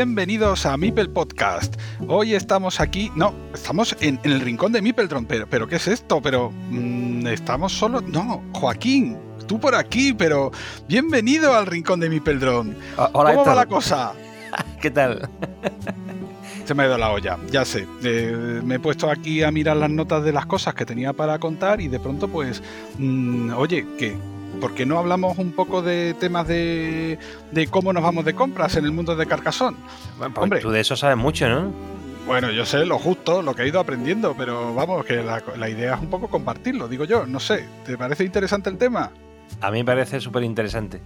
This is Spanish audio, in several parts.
Bienvenidos a Mipel Podcast. Hoy estamos aquí, no, estamos en, en el rincón de Mipeldron, pero, pero ¿qué es esto? Pero mm, estamos solo, no, Joaquín, tú por aquí, pero bienvenido al rincón de Mipeldron. O- hola, ¿Cómo va la cosa? ¿Qué tal? Se me ha ido la olla, ya sé. Eh, me he puesto aquí a mirar las notas de las cosas que tenía para contar y de pronto, pues, mm, oye, ¿qué? ¿Por qué no hablamos un poco de temas de, de cómo nos vamos de compras en el mundo de Carcassonne? Bueno, pues Hombre. tú de eso sabes mucho, ¿no? Bueno, yo sé lo justo, lo que he ido aprendiendo, pero vamos, que la, la idea es un poco compartirlo, digo yo, no sé, ¿te parece interesante el tema? A mí me parece súper interesante.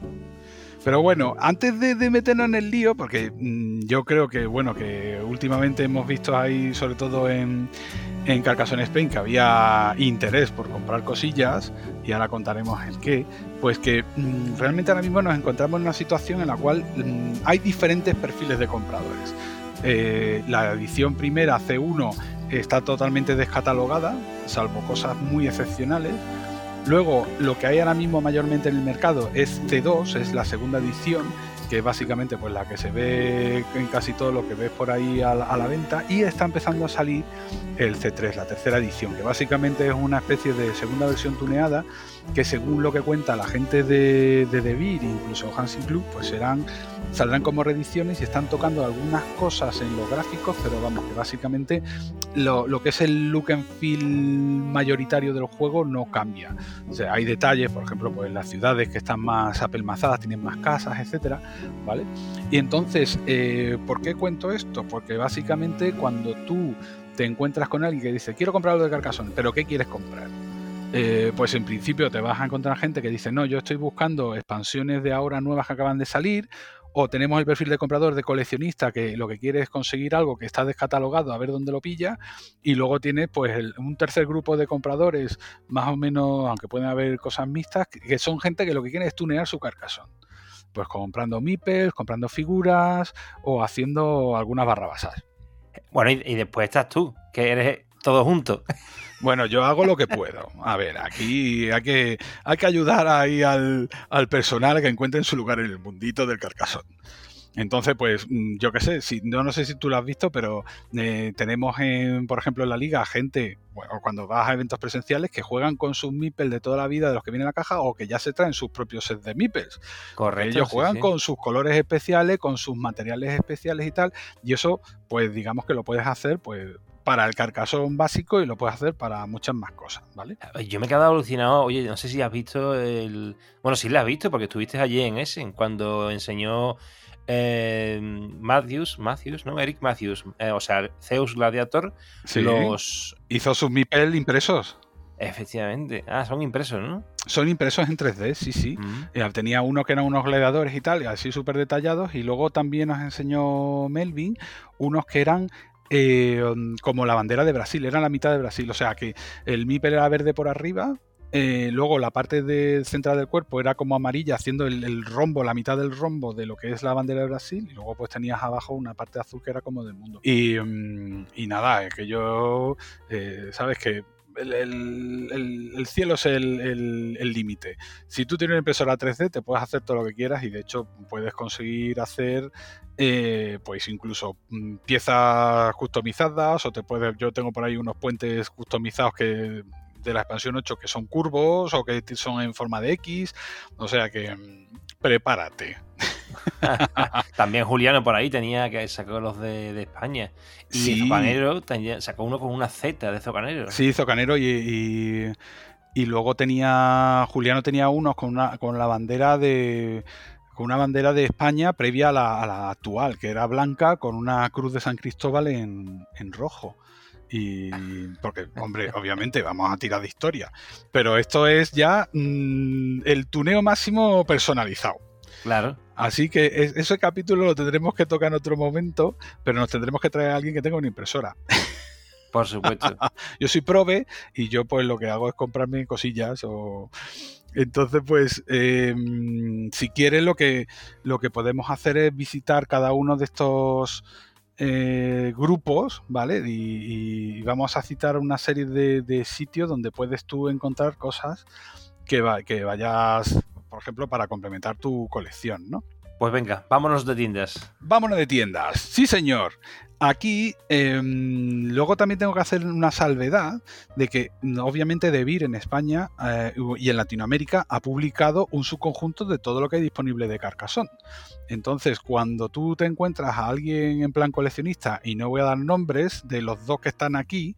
Pero bueno, antes de, de meternos en el lío, porque mm, yo creo que, bueno, que últimamente hemos visto ahí, sobre todo en, en Carcassonne Spain, que había interés por comprar cosillas, y ahora contaremos el qué, pues que mm, realmente ahora mismo nos encontramos en una situación en la cual mm, hay diferentes perfiles de compradores. Eh, la edición primera C1 está totalmente descatalogada, salvo cosas muy excepcionales. Luego, lo que hay ahora mismo mayormente en el mercado es C2, es la segunda edición, que básicamente pues, la que se ve en casi todo lo que ves por ahí a la, a la venta. Y está empezando a salir el C3, la tercera edición, que básicamente es una especie de segunda versión tuneada, que según lo que cuenta la gente de, de incluso Hansing Club, pues serán saldrán como reediciones y están tocando algunas cosas en los gráficos, pero vamos, que básicamente lo, lo que es el look and feel mayoritario del juego no cambia. O sea, hay detalles, por ejemplo, pues las ciudades que están más apelmazadas, tienen más casas, etcétera, ¿vale? Y entonces, eh, ¿por qué cuento esto? Porque básicamente cuando tú te encuentras con alguien que dice, quiero comprar algo de Carcassonne, pero ¿qué quieres comprar? Eh, pues en principio te vas a encontrar gente que dice, no, yo estoy buscando expansiones de ahora nuevas que acaban de salir, o tenemos el perfil de comprador de coleccionista que lo que quiere es conseguir algo que está descatalogado a ver dónde lo pilla y luego tiene pues un tercer grupo de compradores más o menos aunque pueden haber cosas mixtas que, son gente que lo que quiere es tunear su carcasón pues comprando mipels, comprando figuras o haciendo algunas barrabasas. Bueno, y después estás tú, que eres todo junto. Bueno, yo hago lo que puedo. A ver, aquí hay que, hay que ayudar ahí al, al personal a que encuentren su lugar en el mundito del carcasón. Entonces, pues mm, yo qué sé, si, no, no sé si tú lo has visto, pero eh, tenemos, en, por ejemplo, en la liga gente, bueno, cuando vas a eventos presenciales, que juegan con sus meeples de toda la vida de los que vienen en la caja o que ya se traen sus propios sets de meeples. Correcto. Ellos sí, juegan sí. con sus colores especiales, con sus materiales especiales y tal, y eso, pues digamos que lo puedes hacer, pues para el carcasón básico y lo puedes hacer para muchas más cosas, ¿vale? Yo me he quedado alucinado. Oye, no sé si has visto el. Bueno, sí la has visto, porque estuviste allí en Essen cuando enseñó eh, Matthews, Matthews, ¿no? Eric Matthews, eh, o sea, Zeus Gladiator, Sí. los. Hizo sus MIPEL impresos. Efectivamente. Ah, son impresos, ¿no? Son impresos en 3D, sí, sí. Mm. Tenía uno que eran unos gladiadores y tal, así súper detallados, y luego también nos enseñó Melvin unos que eran eh, como la bandera de Brasil, eran la mitad de Brasil, o sea que el MIPEL era verde por arriba, eh, luego la parte de- central del cuerpo era como amarilla, haciendo el, rombo, la mitad del rombo de lo que es la bandera de Brasil, y luego pues tenías abajo una parte azul que era como del mundo. Y, mm, nada, es que yo, eh, sabes que el, el- el- el cielo es el límite. Si tú tienes una impresora 3D, te puedes hacer todo lo que quieras y de hecho puedes conseguir hacer eh, pues incluso mm, piezas customizadas o te puedes, yo tengo por ahí unos puentes customizados que de la expansión 8 que son curvos o que son en forma de X, o sea que mm, prepárate. También Juliano por ahí tenía que sacó los de, España. Y Sí. Zocanero tenía- sacó uno con una Z de Zocanero. Sí, Zocanero y, y, y luego tenía, Juliano tenía unos con, una, con la bandera de con una bandera de España previa a la, a la actual, que era blanca con una cruz de San Cristóbal en, en rojo. Y porque, hombre, obviamente vamos a tirar de historia, pero esto es ya mm, el tuneo máximo personalizado. Claro. Así que es- ese capítulo lo tendremos que tocar en otro momento, pero nos tendremos que traer a alguien que tenga una impresora. Por supuesto. Yo soy prove y yo pues lo que hago es comprarme cosillas o... Entonces pues eh, si quieres lo que, lo que podemos hacer es visitar cada uno de estos eh, grupos, ¿vale? Y, y vamos a citar una serie de, de sitios donde puedes tú encontrar cosas que, va- que vayas, por ejemplo, para complementar tu colección, ¿no? Pues venga, vámonos de tiendas. Vámonos de tiendas. Sí, señor. Aquí em, luego también tengo que hacer una salvedad de que mm, obviamente Debir en España eh, y en Latinoamérica ha publicado un subconjunto de todo lo que hay disponible de Carcassonne. Entonces, cuando tú te encuentras a alguien en plan coleccionista, y no voy a dar nombres de los dos que están aquí,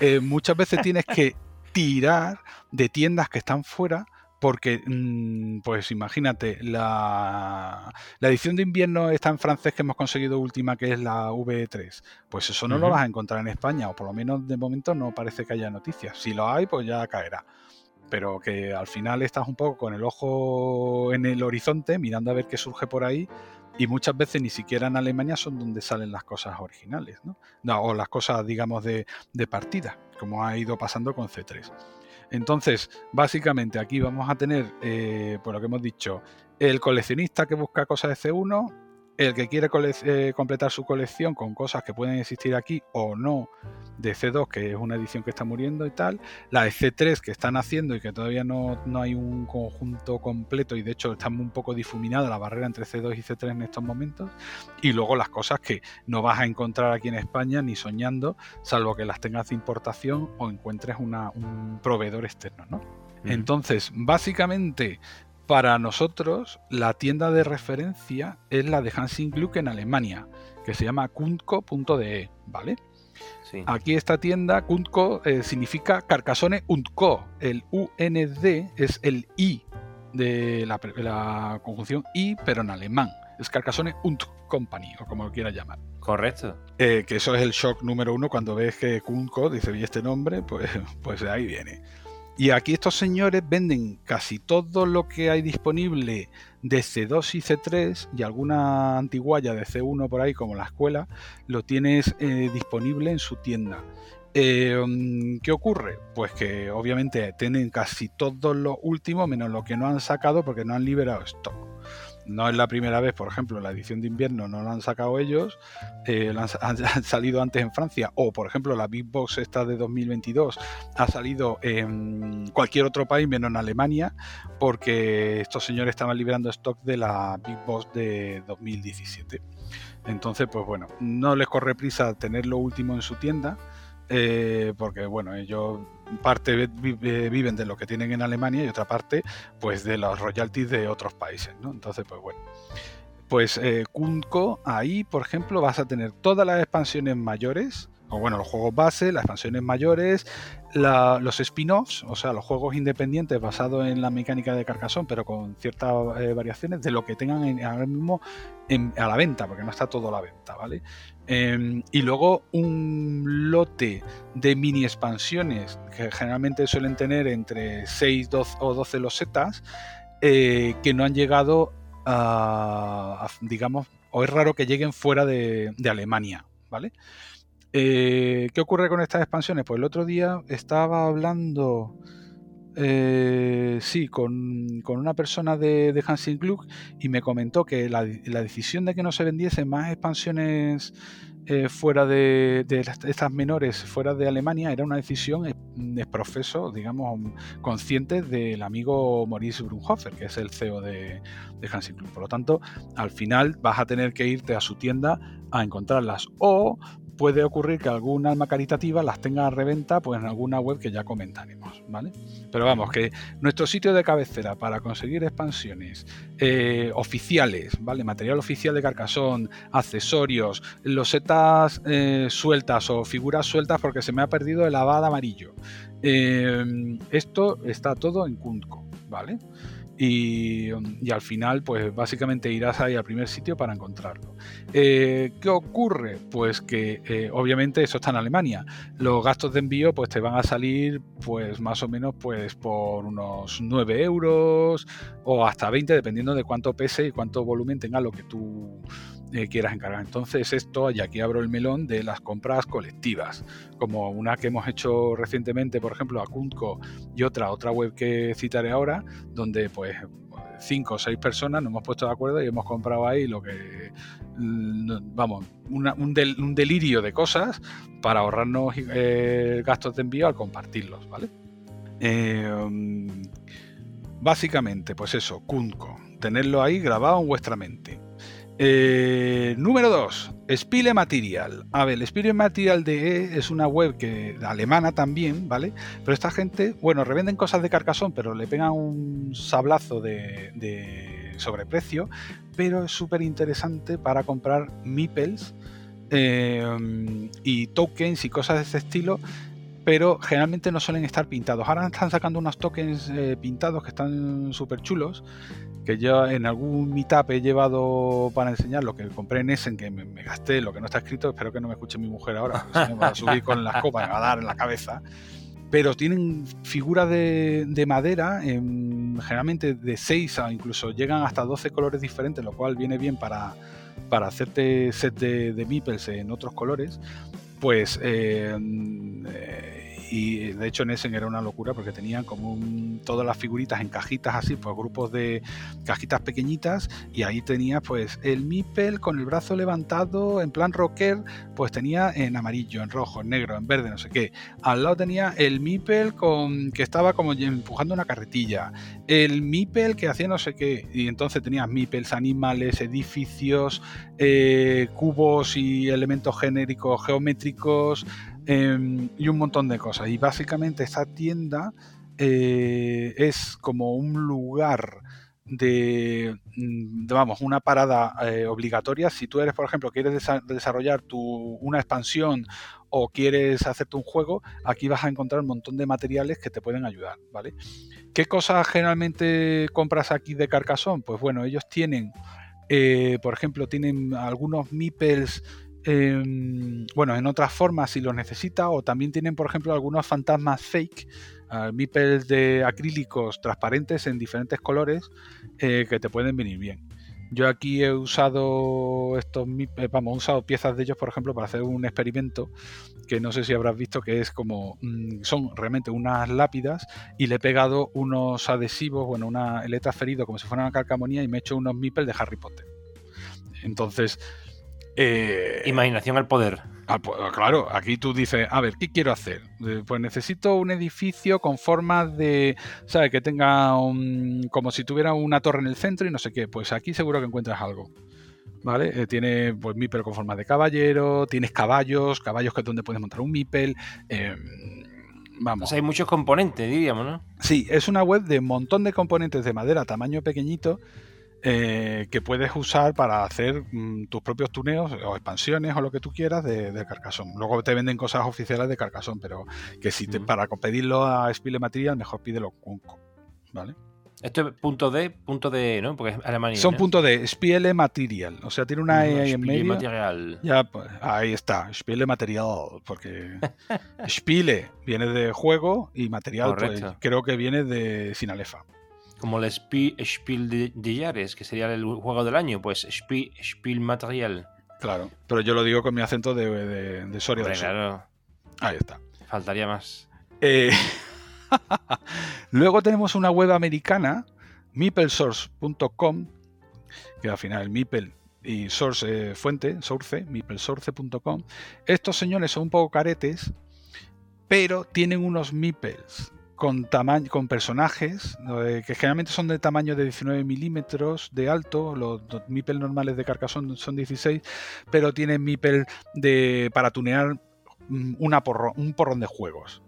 eh, muchas veces tienes que tirar de tiendas que están fuera porque, mm, pues imagínate, la, la edición de invierno está en francés que hemos conseguido última, que es la V3. Pues eso no lo vas a encontrar en España, o por lo menos de momento no parece que haya noticias. Si lo hay, pues ya caerá. Pero que al final estás un poco con el ojo en el horizonte, mirando a ver qué surge por ahí. Y muchas veces ni siquiera en Alemania son donde salen las cosas originales, ¿no? No, o las cosas, digamos, de, de partida, como ha ido pasando con C3. Entonces, básicamente aquí vamos a tener, eh, por lo que hemos dicho, el coleccionista que busca cosas de C1, el que quiere eh, completar su colección con cosas que pueden existir aquí o no de C2, que es una edición que está muriendo y tal, la de C3 que están haciendo y que todavía no, no hay un conjunto completo y de hecho está un poco difuminada la barrera entre C2 y C3 en estos momentos, y luego las cosas que no vas a encontrar aquí en España ni soñando, salvo que las tengas de importación o encuentres una- un proveedor externo, ¿no? Entonces, básicamente, para nosotros, la tienda de referencia es la de Hansing Gluck en Alemania, que se llama kundco.de, ¿vale? Sí. Aquí esta tienda, Kundco, eh, significa Carcassonne und Co. El UND es el I de la, la conjunción I, pero en alemán. Es Carcassonne und Company, o como lo quieras llamar. Correcto. Eh, que eso es el shock número uno cuando ves que Kunko dice, ¿y este nombre? Pues, pues ahí viene. Y aquí estos señores venden casi todo lo que hay disponible de C2 y C3 y alguna antiguaya de C1 por ahí, como la escuela, lo tienes eh, disponible en su tienda. Eh, ¿Qué ocurre? Pues que obviamente tienen casi todo lo último, menos lo que no han sacado porque no han liberado stock. No es la primera vez, por ejemplo, la edición de invierno no la han sacado ellos, eh, han salido antes en Francia, o por ejemplo la Big Box esta de 2022 ha salido en cualquier otro país menos en Alemania, porque estos señores estaban liberando stock de la Big Box de 2017. Entonces, pues bueno, no les corre prisa tener lo último en su tienda, eh, porque bueno, ellos parte eh, viven de lo que tienen en Alemania y otra parte pues de los royalties de otros países, ¿no? Entonces, pues bueno. Pues eh, Kunko, ahí, por ejemplo, vas a tener todas las expansiones mayores, o bueno, los juegos base, las expansiones mayores, los spin-offs, o sea, los juegos independientes basados en la mecánica de Carcassonne, pero con ciertas eh, variaciones de lo que tengan en- ahora mismo en- a la venta, porque no está todo a la venta, ¿vale? Em, y luego un lote de mini expansiones que generalmente suelen tener entre 6 12 o 12 losetas eh, que no han llegado a, digamos, o es raro que lleguen fuera de, de Alemania, ¿vale? Eh, ¿Qué ocurre con estas expansiones? Pues el otro día estaba hablando, eh, sí, con, con una persona de, de Hansing Klug y me comentó que la, la decisión de que no se vendiesen más expansiones eh, fuera de, de estas menores, fuera de Alemania, era una decisión eh, de digamos, consciente del amigo Maurice Brunhofer, que es el CEO de, de Hansing Klug. Por lo tanto, al final vas a tener que irte a su tienda a encontrarlas. O puede ocurrir que algún alma caritativa las tenga a reventa pues en alguna web que ya comentaremos, ¿vale? Pero vamos, que nuestro sitio de cabecera para conseguir expansiones eh, oficiales, ¿vale? Material oficial de Carcassonne, accesorios, losetas eh, sueltas o figuras sueltas porque se me ha perdido el abad amarillo. Eh, esto está todo en Kuntco, ¿vale? Y, al final, pues básicamente irás ahí al primer sitio para encontrarlo. Eh, ¿Qué ocurre? Pues que eh, obviamente eso está en Alemania. Los gastos de envío pues te van a salir pues más o menos pues por unos 9 euros o hasta 20 dependiendo de cuánto pese y cuánto volumen tenga lo que tú eh, quieras encargar. Entonces esto, y aquí abro el melón de las compras colectivas, como una que hemos hecho recientemente, por ejemplo, a Kuntco y otra, otra web que citaré ahora, donde pues cinco o seis personas nos hemos puesto de acuerdo y hemos comprado ahí lo que, mm, vamos, un, delirio de cosas para ahorrarnos eh, gastos de envío al compartirlos, ¿vale? Eh, básicamente, pues eso, Kuntco, tenerlo ahí grabado en vuestra mente. Eh, número 2, Spiele Material. A ver, Spiele Material de es una web que alemana también, ¿vale? Pero esta gente, bueno, revenden cosas de carcasón, pero le pegan un sablazo de, sobreprecio, pero es súper interesante para comprar meeples eh, y tokens y cosas de ese estilo pero generalmente no suelen estar pintados. Ahora están sacando unos tokens eh, pintados que están súper chulos, que yo en algún meetup he llevado para enseñar lo que compré en Essen, que me, gasté, lo que no está escrito, espero que no me escuche mi mujer ahora, me va a subir con las copas, me va a dar en la cabeza. Pero tienen figuras de, madera, generalmente de 6 a incluso llegan hasta 12 colores diferentes, lo cual viene bien para, para hacerte set de, de meeples en otros colores pues eh, y de hecho en Essen era una locura porque tenían como todas las figuritas en cajitas así, pues grupos de cajitas pequeñitas y ahí tenía pues el Mipel con el brazo levantado en plan rocker, pues tenía en amarillo, en rojo, en negro, en verde, no sé qué. Al lado tenía el Mipel con que estaba como empujando una carretilla, el Mipel que hacía no sé qué y entonces tenías Mipels, animales, edificios, eh, cubos y elementos genéricos geométricos Em, y un montón de cosas. Y básicamente esta tienda eh, es como un lugar de, mm, vamos, una parada eh, obligatoria. Si tú eres, por ejemplo, quieres desarrollar tu, una expansión o quieres hacerte un juego, aquí vas a encontrar un montón de materiales que te pueden ayudar, ¿vale? ¿Qué cosas generalmente compras aquí de Carcassonne? Pues bueno, ellos tienen, eh, por ejemplo, tienen algunos meeples Em, bueno, en otras formas si lo necesita, o también tienen, por ejemplo, algunos fantasmas fake, uh, de acrílicos transparentes en diferentes colores eh, que te pueden venir bien. Yo aquí he usado estos, eh, vamos, he usado piezas de ellos, por ejemplo, para hacer un experimento que no sé si habrás visto que es como mm, son realmente unas lápidas y le he pegado unos adhesivos, bueno, una, le he transferido como si fuera una calcamonía y me he hecho unos meeples de Harry Potter. Entonces, eh, Imaginación al poder. Ah, claro, aquí tú dices, a ver, ¿qué quiero hacer? Eh, pues necesito un edificio con formas de, ¿sabes? Que tenga un, como si tuviera una torre en el centro y no sé qué. Pues aquí seguro que encuentras algo. ¿Vale? Eh, tiene pues Mipel con forma de caballero, tienes caballos, caballos que es donde puedes montar un Mipel. vamos. hay muchos componentes, diríamos, ¿no? Sí, es una web de un montón de componentes de madera, tamaño pequeñito, eh, que puedes usar para hacer mm, tus propios tuneos o expansiones o lo que tú quieras de, de Carcassonne. Luego te venden cosas oficiales de Carcassonne, pero que si te, para pedirlo a Spiele Material, mejor pídelo con ¿vale? Esto es punto D, punto D, ¿no? Porque es Alemania. Son punto D, Spiele Material. O sea, tiene una E ahí en medio. Material. Ya, pues, ahí está, Spiele Material. Porque Spiele viene de juego y material, pues, creo que viene de Sinalefa. Como el Spiel de Jahres, que sería el juego del año, pues Spiel, Spiel Material. Claro, pero yo lo digo con mi acento de, de, de Soria Claro. Ahí está. Faltaría más. Eh, luego tenemos una web americana, meeplesource.com, que al final el Meeple y source fuente, source, meeplesource.com. Estos señores son un poco caretes, pero tienen unos meeples con, con personajes eh, que generalmente son de tamaño de 19 milímetros de alto. Los, los normales de Carcassonne son 16, pero tienen Mipel de, para tunear mm, una un porrón de juegos.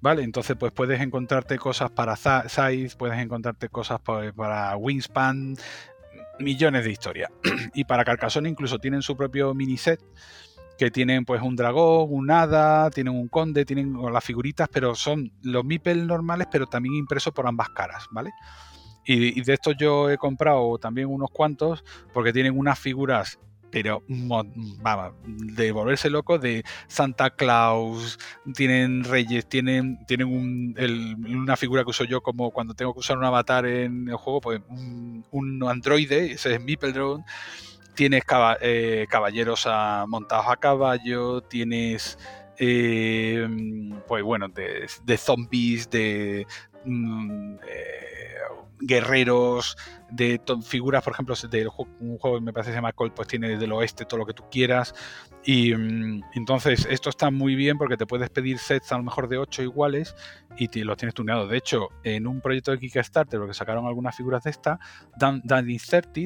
¿Vale? Entonces, pues puedes encontrarte cosas para Size, puedes encontrarte cosas para, para Wingspan, millones de historias. y para Carcassonne incluso tienen su propio mini set que tienen pues un dragón, un hada, tienen un conde, tienen las figuritas, pero son los Mipel normales, pero también impresos por ambas caras, ¿vale? Y, de estos yo he comprado también unos cuantos porque tienen unas figuras pero vamos, de volverse loco, de Santa Claus, tienen reyes, tienen, tienen una figura que uso yo como cuando tengo que usar un avatar en el juego, pues un, un androide, ese es Drone tienes eh, caballeros montados a caballo, tienes, eh, pues bueno, de, zombies, de mm, eh, guerreros, de figuras, por ejemplo, de un juego que me parece que se llama Colt, pues tiene del oeste todo lo que tú quieras. Y mm, entonces esto está muy bien porque te puedes pedir sets a lo mejor de 8 iguales y te, los tienes tuneados. De hecho, en un proyecto de Kickstarter, lo que sacaron algunas figuras de esta, Dan, Dan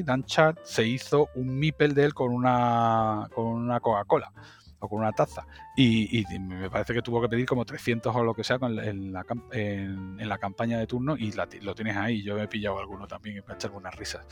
Dan Chart, se hizo un Mipel de él con una, con una Coca-Cola o con una taza. Y, me parece que tuvo que pedir como 300 o lo que sea en, la, en, la, campaña de turno y lo tienes ahí. Yo he pillado alguno también para echar unas risas.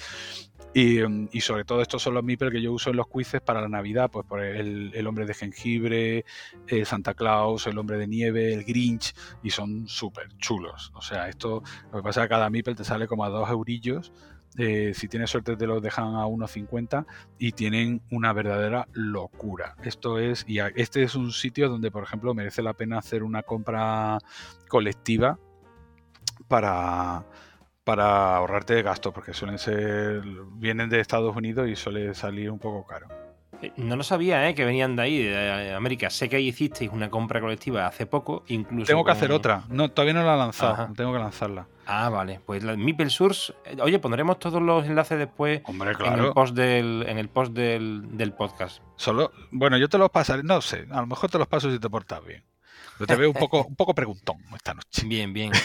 Y, sobre todo estos son los Mipel que yo uso en los quizzes para la Navidad, pues por el, hombre de jengibre, el Santa Claus, el hombre de nieve, el Grinch, y son súper chulos. O sea, esto, lo que pasa es que cada Mipel te sale como a dos eurillos eh, si tienes suerte te los dejan a 1.50 y tienen una verdadera locura. Esto es, y este es un sitio donde, por ejemplo, merece la pena hacer una compra colectiva para, para ahorrarte de gasto, porque suelen ser, vienen de Estados Unidos y suele salir un poco caro. Eh, no lo sabía, ¿eh? que venían de ahí, de América. Sé que ahí hicisteis una compra colectiva hace poco, incluso. Tengo que hacer otra. No, todavía no la he lanzado. Tengo que lanzarla. Ah, vale. Pues la Mipel Source. Eh, oye, pondremos todos los enlaces después en el post del, en el post del, podcast. Solo, bueno, yo te los pasaré. No sé, a lo mejor te los paso si te portas bien. Yo te veo un poco, un poco preguntón esta noche. Bien, bien.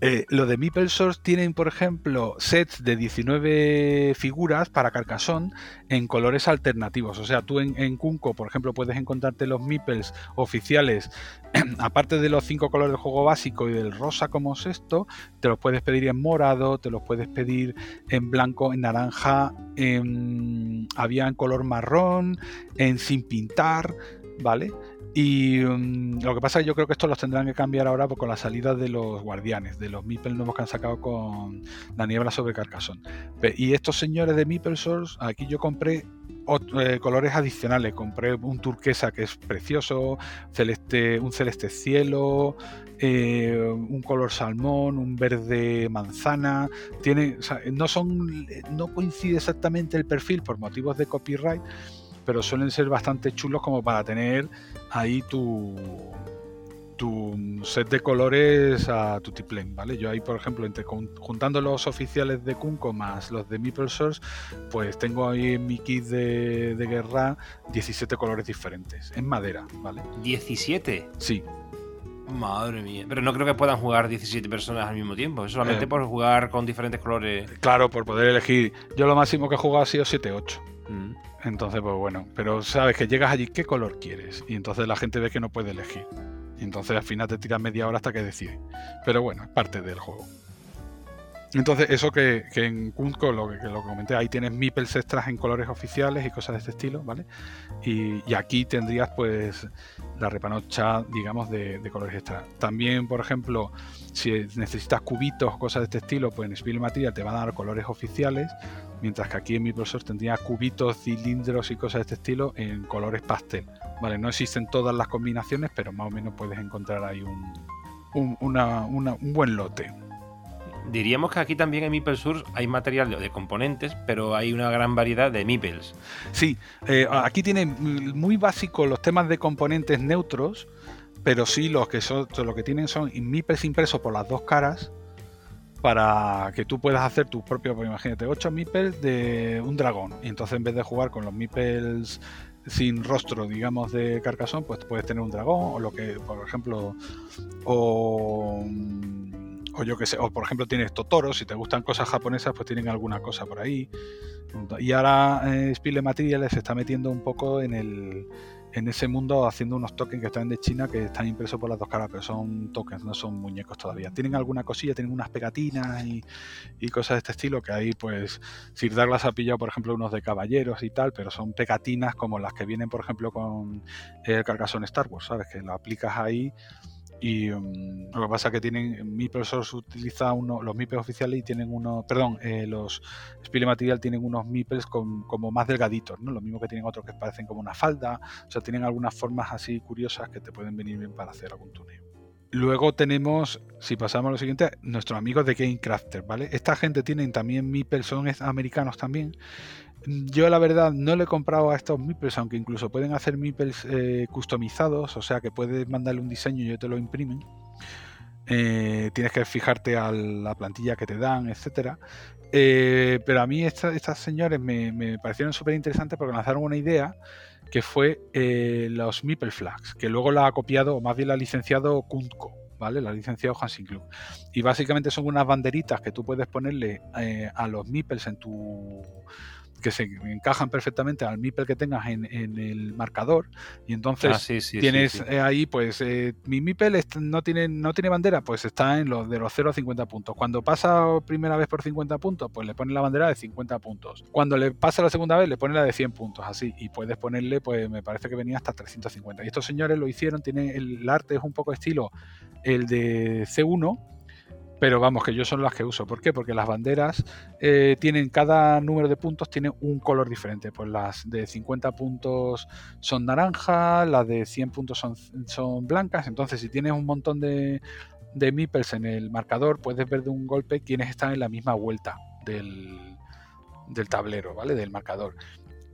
Eh, lo de Meeple Source tienen, por ejemplo, sets de 19 figuras para Carcassonne en colores alternativos. O sea, tú en, en Kunko, por ejemplo, puedes encontrarte los Meeples oficiales, aparte de los cinco colores del juego básico y del rosa como es esto, te los puedes pedir en morado, te los puedes pedir en blanco, en naranja, en, había en color marrón, en sin pintar, ¿vale? Y mm, lo que pasa es que yo creo que esto los tendrán que cambiar ahora con la salida de los guardianes, de los Meeple nuevos que han sacado con la niebla sobre Carcassonne. Y estos señores de Meeple Source, aquí yo compré eh, colores adicionales. Compré un turquesa que es precioso, celeste, un celeste cielo, eh, un color salmón, un verde manzana. Tiene, no son, no coincide exactamente el perfil por motivos de copyright pero suelen ser bastante chulos como para tener ahí tu, tu set de colores a tu tiplén, ¿vale? Yo ahí, por ejemplo, entre, juntando los oficiales de Kunko más los de Meeple Source, pues tengo ahí en mi kit de, guerra 17 colores diferentes, en madera, ¿vale? ¿17? Sí. Madre mía. Pero no creo que puedan jugar 17 personas al mismo tiempo. Es solamente eh. por jugar con diferentes colores. Claro, por poder elegir. Yo lo máximo que he jugado ha sido 7-8. Entonces, pues bueno, pero sabes que llegas allí, ¿qué color quieres? Y entonces la gente ve que no puede elegir. Y entonces al final te tiras media hora hasta que decide. Pero bueno, es parte del juego. Entonces, eso que, en Kunko, lo que, lo comenté, ahí tienes meeples extras en colores oficiales y cosas de este estilo, ¿vale? Y, aquí tendrías, pues, la repanocha, digamos, de, colores extras. También, por ejemplo, si necesitas cubitos, cosas de este estilo, pues en Spiel Material te van a dar colores oficiales, mientras que aquí en mi profesor tendría cubitos, cilindros y cosas de este estilo en colores pastel, ¿vale? No existen todas las combinaciones, pero más o menos puedes encontrar ahí un, un buen lote. Diríamos que aquí también en Meeple Source hay material de componentes, pero hay una gran variedad de Meeples. Sí, eh, aquí tiene muy básico los temas de componentes neutros, pero sí los que son, lo que tienen son Meeples impresos por las dos caras para que tú puedas hacer tus propios, pues imagínate, 8 Meeples de un dragón. Y entonces en vez de jugar con los Meeples sin rostro, digamos, de Carcassonne, pues puedes tener un dragón o lo que, por ejemplo, o o yo que sé, o por ejemplo tienes Totoro, si te gustan cosas japonesas, pues tienen alguna cosa por ahí. Y ahora eh, Spile Materials se está metiendo un poco en el en ese mundo haciendo unos tokens que están de China que están impresos por las dos caras, pero son tokens, no son muñecos todavía. Tienen alguna cosilla, tienen unas pegatinas y, cosas de este estilo que ahí pues Sir Douglas ha pillado por ejemplo unos de caballeros y tal, pero son pegatinas como las que vienen por ejemplo con el Carcassonne Star Wars, ¿sabes? Que lo aplicas ahí y mm, lo que pasa es que tienen, mi profesor utiliza uno, los MIPES oficiales y tienen unos, perdón, eh, los Spile Material tienen unos MIPES como más delgaditos, ¿no? Lo mismo que tienen otros que parecen como una falda, o sea, tienen algunas formas así curiosas que te pueden venir bien para hacer algún túnel. Luego tenemos, si pasamos a lo siguiente, nuestros amigos de Game Crafter, ¿vale? Esta gente tienen también MIPES, son americanos también, yo la verdad no le he comprado a estos meeples, aunque incluso pueden hacer meeples eh, customizados, o sea que puedes mandarle un diseño y yo te lo imprimen. Eh, tienes que fijarte a la plantilla que te dan, etcétera. Eh, pero a mí estas señores me, parecieron súper interesantes porque lanzaron una idea que fue los Meeple Flags, que luego la ha copiado, o más bien la ha licenciado Kuntko. ¿Vale? La ha licenciado Hansing Club. Y básicamente son unas banderitas que tú puedes ponerle a los meeples en tu que se encajan perfectamente al MIPEL que tengas en, el marcador y entonces ah, tienes eh, ahí pues eh, mi MIPEL no tiene no tiene bandera pues está en los de los 0 a 50 puntos. Cuando pasa primera vez por 50 puntos pues le pone la bandera de 50 puntos. Cuando le pasa la segunda vez le pone la de 100 puntos así y puedes ponerle pues me parece que venía hasta 350 y estos señores lo hicieron tiene el arte es un poco estilo el de C1 pero vamos, que yo son las que uso. ¿Por qué? Porque las banderas eh, tienen, cada número de puntos tiene un color diferente. Pues las de 50 puntos son naranja, las de 100 puntos son, son blancas. Entonces, si tienes un montón de, de meeples en el marcador, puedes ver de un golpe quiénes están en la misma vuelta del, del tablero, ¿vale? Del marcador.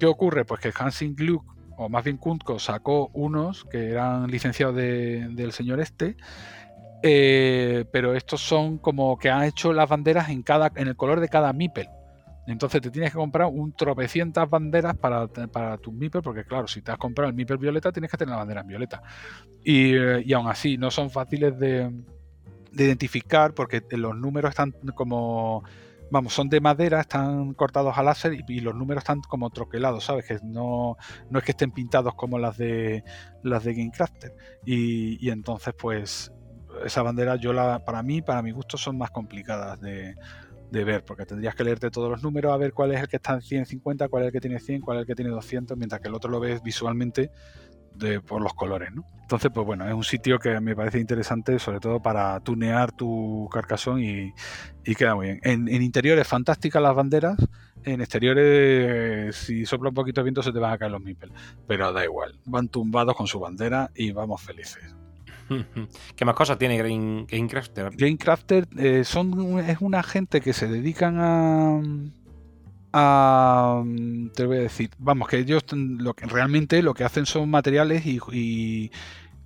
¿Qué ocurre? Pues que Hansing Gluck, o más bien Kuntko, sacó unos que eran licenciados del señor este eh, pero estos son como que han hecho las banderas en cada en el color de cada MIPEL. Entonces te tienes que comprar un tropecientas banderas para, para tus MIPEL, porque claro, si te has comprado el MIPEL violeta, tienes que tener la bandera en violeta. Y, eh, y aún así, no son fáciles de, identificar porque los números están como vamos, son de madera, están cortados a láser y, los números están como troquelados, ¿sabes? Que no, no es que estén pintados como las de las de GameCrafter. Y, y entonces, pues, esa bandera, yo la, para mí, para mi gusto, son más complicadas de, ver, porque tendrías que leerte todos los números a ver cuál es el que está en 150, cuál es el que tiene 100, cuál es el que tiene 200, mientras que el otro lo ves visualmente de, por los colores, ¿no? Entonces, pues bueno, es un sitio que me parece interesante, sobre todo para tunear tu carcasón y, queda muy bien. En, en interiores, fantásticas las banderas, en exteriores, si sopla un poquito de viento, se te van a caer los mipel, pero da igual, van tumbados con su bandera y vamos felices. ¿Qué más cosas tiene Gamecrafter? Gamecrafter eh, son, es una gente que se dedican a, a, te voy a decir, vamos, que ellos lo que, realmente lo que hacen son materiales y,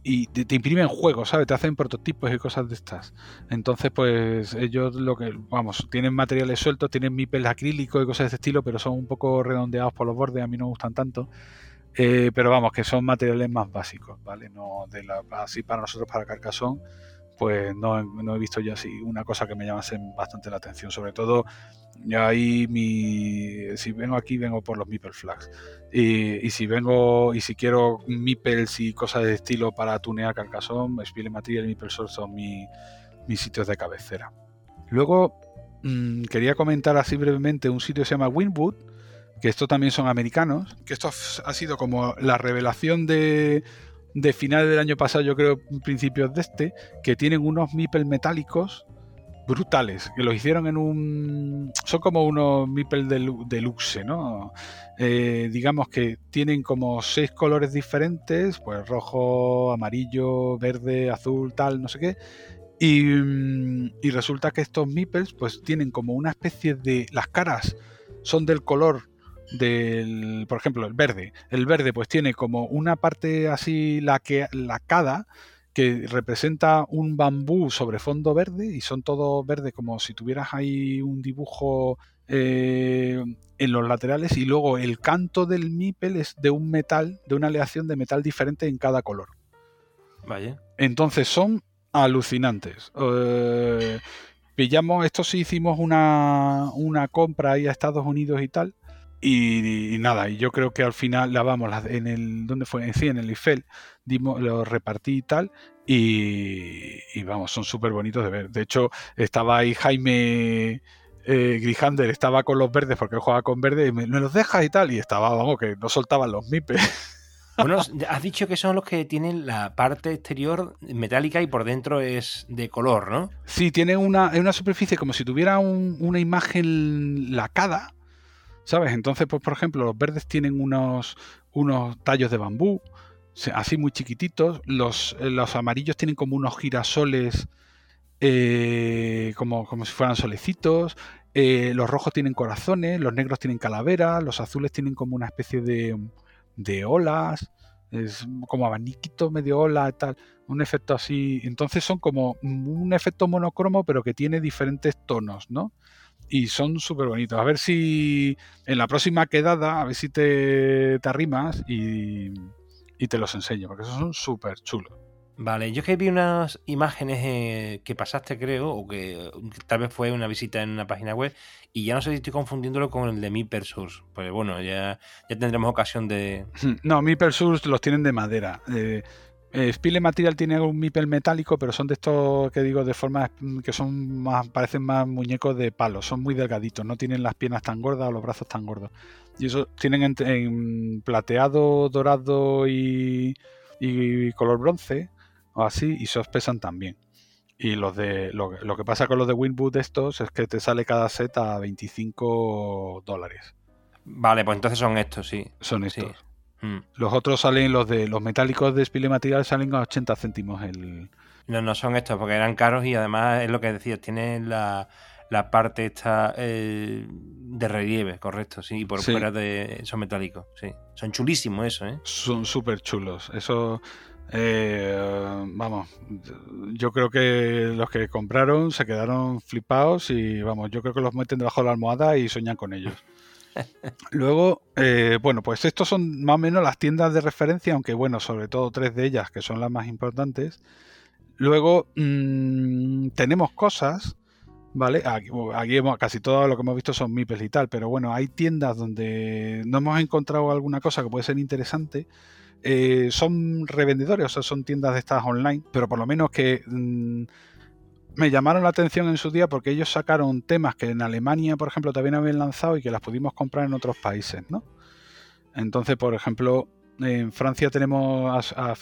y, te, imprimen juegos, ¿sabes? Te hacen prototipos y cosas de estas. Entonces, pues ellos lo que, vamos, tienen materiales sueltos, tienen mipel acrílico y cosas de este estilo, pero son un poco redondeados por los bordes, a mí no me gustan tanto. Eh, pero vamos, que son materiales más básicos, ¿vale? No de la, así para nosotros, para Carcassonne, pues no, no, he visto yo así una cosa que me llamase bastante la atención. Sobre todo, ahí mi, si vengo aquí, vengo por los Meeple Flags. Y, y, si vengo, y si quiero Meeples y cosas de estilo para tunear Carcassonne, Spiele Material y Meeple Source son mis sitios de cabecera. Luego, mmm, quería comentar así brevemente un sitio que se llama Winwood que esto también son americanos, que esto ha sido como la revelación de, de finales del año pasado, yo creo, principios de este, que tienen unos Mipel metálicos brutales, que los hicieron en un... son como unos Mipel deluxe, ¿no? Eh, digamos que tienen como seis colores diferentes, pues rojo, amarillo, verde, azul, tal, no sé qué. Y, y resulta que estos Mipels pues tienen como una especie de... las caras son del color del, por ejemplo, el verde. El verde pues tiene como una parte así lacada que representa un bambú sobre fondo verde y son todos verdes como si tuvieras ahí un dibujo eh, en los laterales y luego el canto del MIPEL es de un metal, de una aleación de metal diferente en cada color. Vaya. Entonces son alucinantes. Eh, pillamos, esto sí hicimos una, una compra ahí a Estados Unidos y tal. Y, y nada, y yo creo que al final la vamos en el ¿dónde fue? Sí, en el Eiffel, dimos, lo repartí y tal. Y, y vamos, son súper bonitos de ver. De hecho, estaba ahí Jaime eh, Grijander, estaba con los verdes porque él jugaba con verde y me, me los dejas y tal. Y estaba, vamos, que no soltaban los mipes. Bueno, has dicho que son los que tienen la parte exterior metálica y por dentro es de color, ¿no? Sí, tiene una, una superficie como si tuviera un- una imagen lacada, ¿sabes? Entonces, pues por ejemplo, los verdes tienen unos, unos tallos de bambú, así muy chiquititos. Los, eh, los amarillos tienen como unos girasoles, eh, como, como si fueran solecitos. eh, los rojos tienen corazones, los negros tienen calaveras, los azules tienen como una especie de, de olas, es como abaniquito, medio ola y tal un efecto así. Entonces son como un efecto monocromo, pero que tiene diferentes tonos, ¿no? Y son súper bonitos. A ver si en la próxima quedada, a ver si te, te arrimas y, y te los enseño, porque esos son súper chulos. Vale, yo es que vi unas imágenes eh, que pasaste, creo, o que tal vez fue una visita en una página web, y ya no sé si estoy confundiéndolo con el de Mi Persus. Pues bueno, ya, ya tendremos ocasión de. No, Mipel Source los tienen de madera. Eh, eh, Spile Material tiene un Mipel metálico, pero son de estos que digo de forma mm, que son más, parecen más muñecos de palo, son muy delgaditos, no tienen las piernas tan gordas o los brazos tan gordos. Y eso tienen en, en plateado, dorado y, y color bronce, o así, y esos pesan también. Y los de lo, lo que pasa con los de Winwood estos es que te sale cada set a 25 dólares. Vale, pues entonces son estos, sí. Son Sí. Mm. Los otros salen, los de los metálicos de Spile Material salen a 80 céntimos el. No, no son estos, porque eran caros y además es lo que decías, tienen la, la parte esta eh, de relieve, correcto, sí, y por Sí. fuera de son metálicos, sí. Son chulísimos eso, ¿eh? Son súper chulos. Eso. eh, vamos, yo creo que los que compraron se quedaron flipados y vamos, yo creo que los meten debajo de la almohada y sueñan con ellos. Luego, eh, bueno, pues estos son más o menos las tiendas de referencia, aunque bueno, sobre todo tres de ellas que son las más importantes. Luego mm, tenemos cosas, ¿vale? Aquí, hemos- casi todo lo que hemos visto son MIPES y tal, pero bueno, hay tiendas donde no hemos encontrado alguna cosa que puede ser interesante. Eh, son revendedores, o sea, son tiendas de estas online, pero por lo menos que mm, me llamaron la atención en su día porque ellos sacaron temas que en Alemania, por ejemplo, también habían lanzado y que las pudimos comprar en otros países, ¿no? Entonces, por ejemplo, en Francia tenemos a, a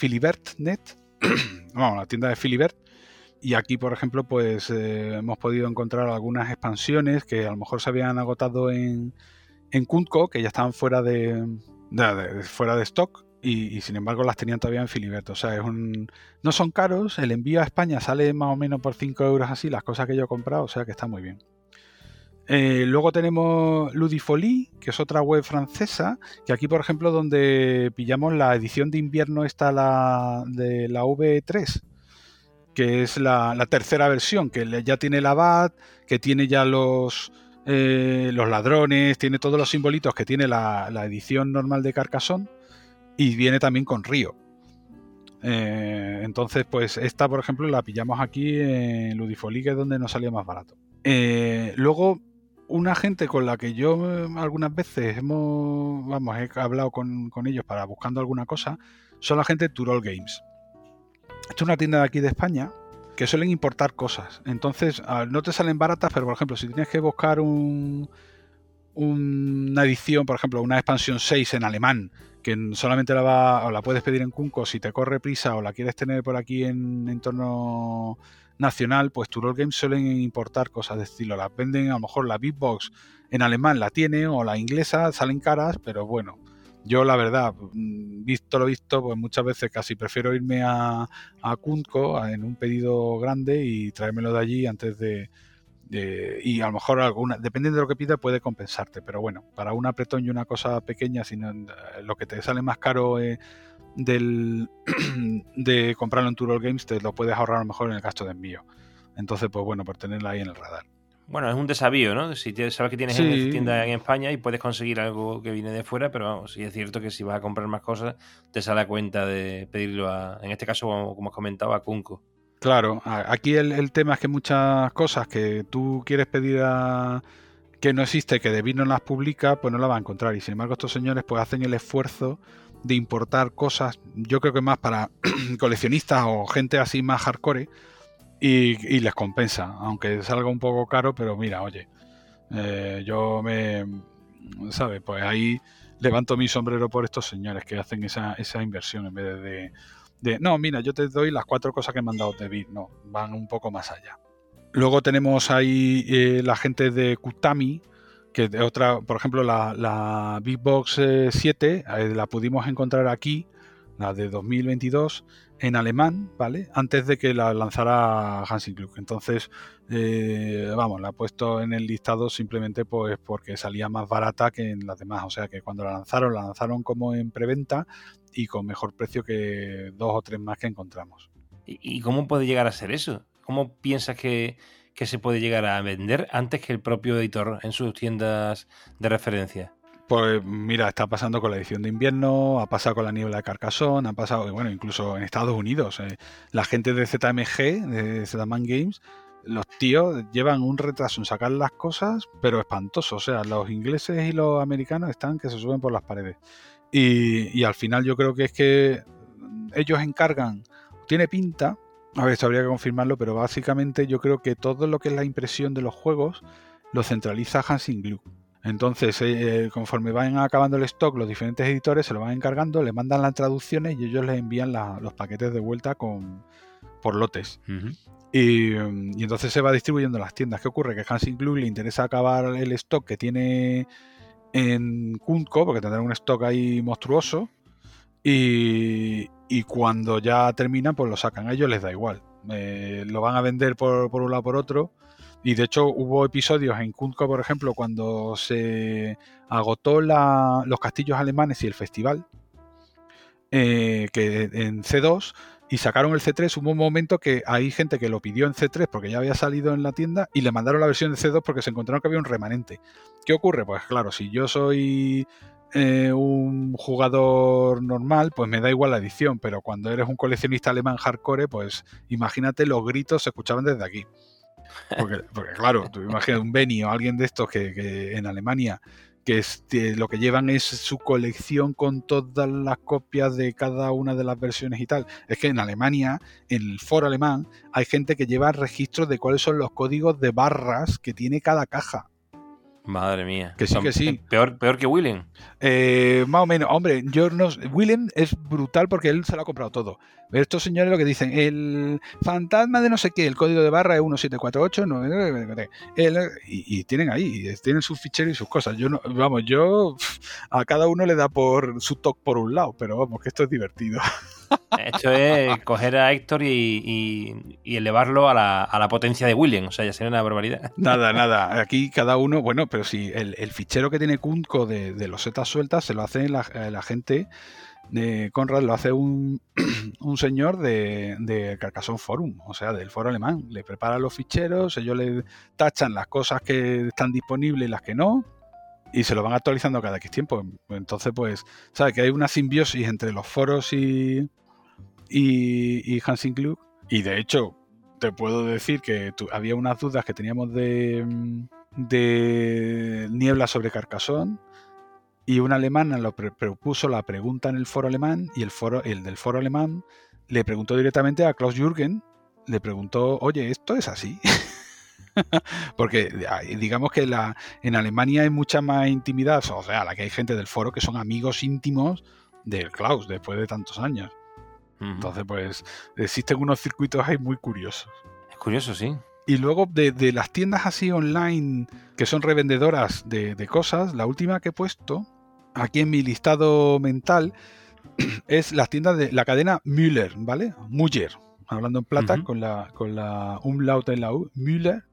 la tienda de Philibert, y aquí, por ejemplo, pues eh, hemos podido encontrar algunas expansiones que a lo mejor se habían agotado en, en Kuntco, que ya estaban fuera de- fuera de stock, y, sin embargo las tenían todavía en Filibert. O sea, es un, no son caros, el envío a España sale más o menos por 5 euros así, las cosas que yo he comprado, o sea que está muy bien. Eh, luego tenemos Ludifolie, que es otra web francesa, que aquí, por ejemplo, donde pillamos la edición de invierno está la de la V3, que es la, tercera versión, que ya tiene la BAT, que tiene ya los, eh, los ladrones, tiene todos los simbolitos que tiene la, la edición normal de Carcassonne y viene también con Río. Eh, entonces, pues esta, por ejemplo, la pillamos aquí en Ludifolie, que es donde nos salía más barato. Eh, luego, una gente con la que yo eh, algunas veces hemos, vamos, he hablado con, ellos para buscando alguna cosa, son la gente de Turol Games. Esto es una tienda de aquí de España que suelen importar cosas. Entonces, no te salen baratas, pero por ejemplo, si tienes que buscar un, una edición, por ejemplo, una expansión 6 en alemán, que solamente la va o la puedes pedir en Kunko si te corre prisa o la quieres tener por aquí en entorno nacional, pues Turol Games suelen importar cosas de estilo. Las venden, a lo mejor la Big Box en alemán la tiene o la inglesa, salen caras, pero bueno. Yo la verdad, mm, visto lo visto, pues muchas veces casi prefiero irme a, a Kunko a- en un pedido grande y traérmelo de allí antes de, de- y a lo mejor alguna, dependiendo de lo que pida, puede compensarte. Pero bueno, para un apretón y una cosa pequeña, si no, eh, lo que te sale más caro eh, del, de comprarlo en Turol Games, te lo puedes ahorrar a lo mejor en el gasto de envío. Entonces, pues bueno, por tenerla ahí en el radar. Bueno, es un desafío, ¿no? Si sabes que tienes Sí. en tienda en España y puedes conseguir algo que viene de fuera, pero vamos, sí es cierto que si vas a comprar más cosas, te sale a cuenta de pedirlo a, en este caso, como, como has comentado, a Kunko. Claro, aquí el, tema es que muchas cosas que tú quieres pedir a que no existe, que David no las publica, pues no las va a encontrar. Y sin embargo, estos señores pues hacen el esfuerzo de importar cosas, yo creo que más para coleccionistas o gente así más hardcore, y, les compensa, aunque salga un poco caro, pero mira, oye, eh, yo me, ¿sabes? Pues ahí levanto mi sombrero por estos señores que hacen esa, esa inversión en vez de, de, no, mira, yo te doy las cuatro cosas que me han dado David, no, van un poco más allá. Luego tenemos ahí eh, la gente de Kutami, que de otra, por ejemplo, la, la Big Box eh, 7 eh, la pudimos encontrar aquí, la de 2022, en alemán, ¿vale? Antes de que la lanzara Hansing Klug. Entonces, eh, vamos, la he puesto en el listado simplemente pues porque salía más barata que en las demás. O sea que cuando la lanzaron, la lanzaron como en preventa y con mejor precio que dos o tres más que encontramos. ¿Y, cómo puede llegar a ser eso? ¿Cómo piensas que se puede llegar a vender antes que el propio editor en sus tiendas de referencia? Pues mira, está pasando con la edición de invierno, ha pasado con la niebla de Carcassonne, ha pasado, bueno, incluso en Estados Unidos. eh, la gente de ZMG, de Zman Games, los tíos llevan un retraso en sacar las cosas, pero espantoso. O sea, los ingleses y los americanos están que se suben por las paredes. Y, al final yo creo que es que ellos encargan, tiene pinta, a ver, esto habría que confirmarlo, pero básicamente yo creo que todo lo que es la impresión de los juegos lo centraliza Hansing Glue. Entonces, eh, conforme van acabando el stock, los diferentes editores se lo van encargando, le mandan las traducciones y ellos les envían la- los paquetes de vuelta con, por lotes. Y, mm, y entonces se va distribuyendo en las tiendas. ¿Qué ocurre? Que Hansing Glue le interesa acabar el stock que tiene en Kunko, porque tendrá un stock ahí monstruoso. Y, y cuando ya terminan, pues lo sacan. A ellos les da igual. Eh, lo van a vender por, por un lado por otro. Y de hecho hubo episodios en Kunko, por ejemplo, cuando se agotó los castillos alemanes y el festival, eh, que en C2 y sacaron el C3, hubo un momento que hay gente que lo pidió en C3 porque ya había salido en la tienda y le mandaron la versión de C2 porque se encontraron que había un remanente. ¿Qué ocurre? Pues claro, si yo soy eh, un jugador normal, pues me da igual la edición, pero cuando eres un coleccionista alemán hardcore, pues imagínate los gritos se escuchaban desde aquí. Porque, claro, tú imaginas un Benny o alguien de estos que, que en Alemania que este, lo que llevan es su colección con todas las copias de cada una de las versiones y tal. Es que en Alemania, en el foro alemán, hay gente que lleva registros de cuáles son los códigos de barras que tiene cada caja. Madre mía. Que sí, que sí. Peor, peor que Willen. Eh, más o menos, hombre, yo no. Willem es brutal porque él se lo ha comprado todo. Estos señores lo que dicen, el fantasma de no sé qué, el código de barra es 1748, no, el, y, y, tienen ahí, tienen sus ficheros y sus cosas. Yo no, vamos, yo a cada uno le da por su toque por un lado, pero vamos, que esto es divertido. Esto es coger a Héctor y, y, y elevarlo a la, a la, potencia de William. O sea, ya sería una barbaridad. Nada, nada. Aquí cada uno, bueno, pero si el, el fichero que tiene Kunko de, de los setas sueltas se lo hace la, la gente de Conrad, lo hace un, un señor de, de Carcassonne Forum, o sea, del foro alemán. Le prepara los ficheros, ellos le tachan las cosas que están disponibles y las que no. Y se lo van actualizando cada X tiempo. Entonces, pues, ¿sabes? Que hay una simbiosis entre los foros y, y, y Hansing Klug. Y de hecho, te puedo decir que había unas dudas que teníamos de, de Niebla sobre Carcassonne y una alemana lo propuso la pregunta en el foro alemán y el foro el del foro alemán le preguntó directamente a Klaus Jürgen, le preguntó, oye, ¿esto es así? Porque digamos que la, en Alemania hay mucha más intimidad, o sea, la que hay gente del foro que son amigos íntimos del Klaus después de tantos años. Uh -huh. Entonces, pues existen unos circuitos ahí muy curiosos. Es curioso, sí. Y luego de, de, las tiendas así online que son revendedoras de, de, cosas, la última que he puesto aquí en mi listado mental es las tiendas de la cadena Müller, ¿vale? Müller, hablando en plata, uh -huh. con la con la umlaut en la U, Müller,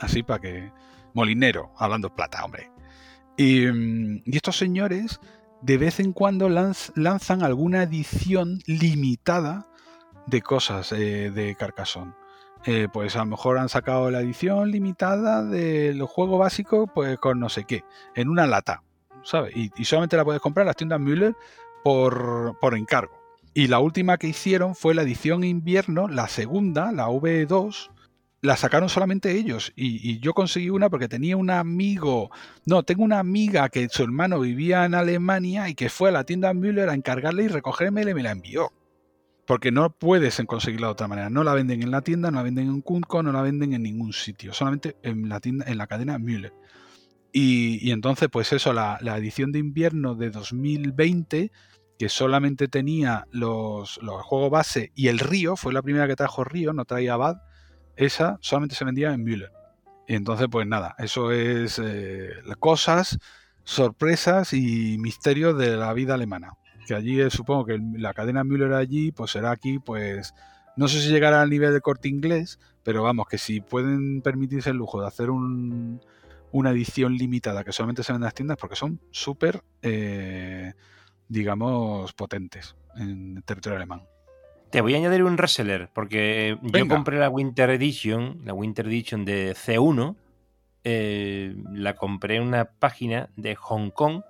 así para que molinero, hablando en plata, hombre. Y, y estos señores de vez en cuando lanz, lanzan alguna edición limitada de cosas eh, de Carcassonne. eh, pues a lo mejor han sacado la edición limitada del juego básico, pues con no sé qué, en una lata, ¿sabes? Y, solamente la puedes comprar en las tiendas Müller por, por encargo. Y la última que hicieron fue la edición invierno, la segunda, la V2, la sacaron solamente ellos. Y, yo conseguí una porque tenía un amigo, no, tengo una amiga que su hermano vivía en Alemania y que fue a la tienda Müller a encargarle y recogerme y me la envió. Porque no puedes conseguirla de otra manera. No la venden en la tienda, no la venden en Kunko, no la venden en ningún sitio. Solamente en la tienda, en la cadena Müller. Y, entonces, pues eso, la, edición de invierno de 2020, que solamente tenía los, los juegos base y el Río, fue la primera que trajo Río, no traía Bad esa solamente se vendía en Müller. Y entonces, pues nada, eso es eh, cosas, sorpresas y misterios de la vida alemana. Que allí supongo que la cadena Müller allí, pues será aquí, pues no sé si llegará al nivel de corte inglés, pero vamos, que si pueden permitirse el lujo de hacer un, una edición limitada que solamente se vende en las tiendas, porque son súper, eh, digamos, potentes en territorio alemán. Te voy a añadir un reseller, porque yo compré la Winter Edition, la Winter Edition de C1, eh, la compré en una página de Hong Kong,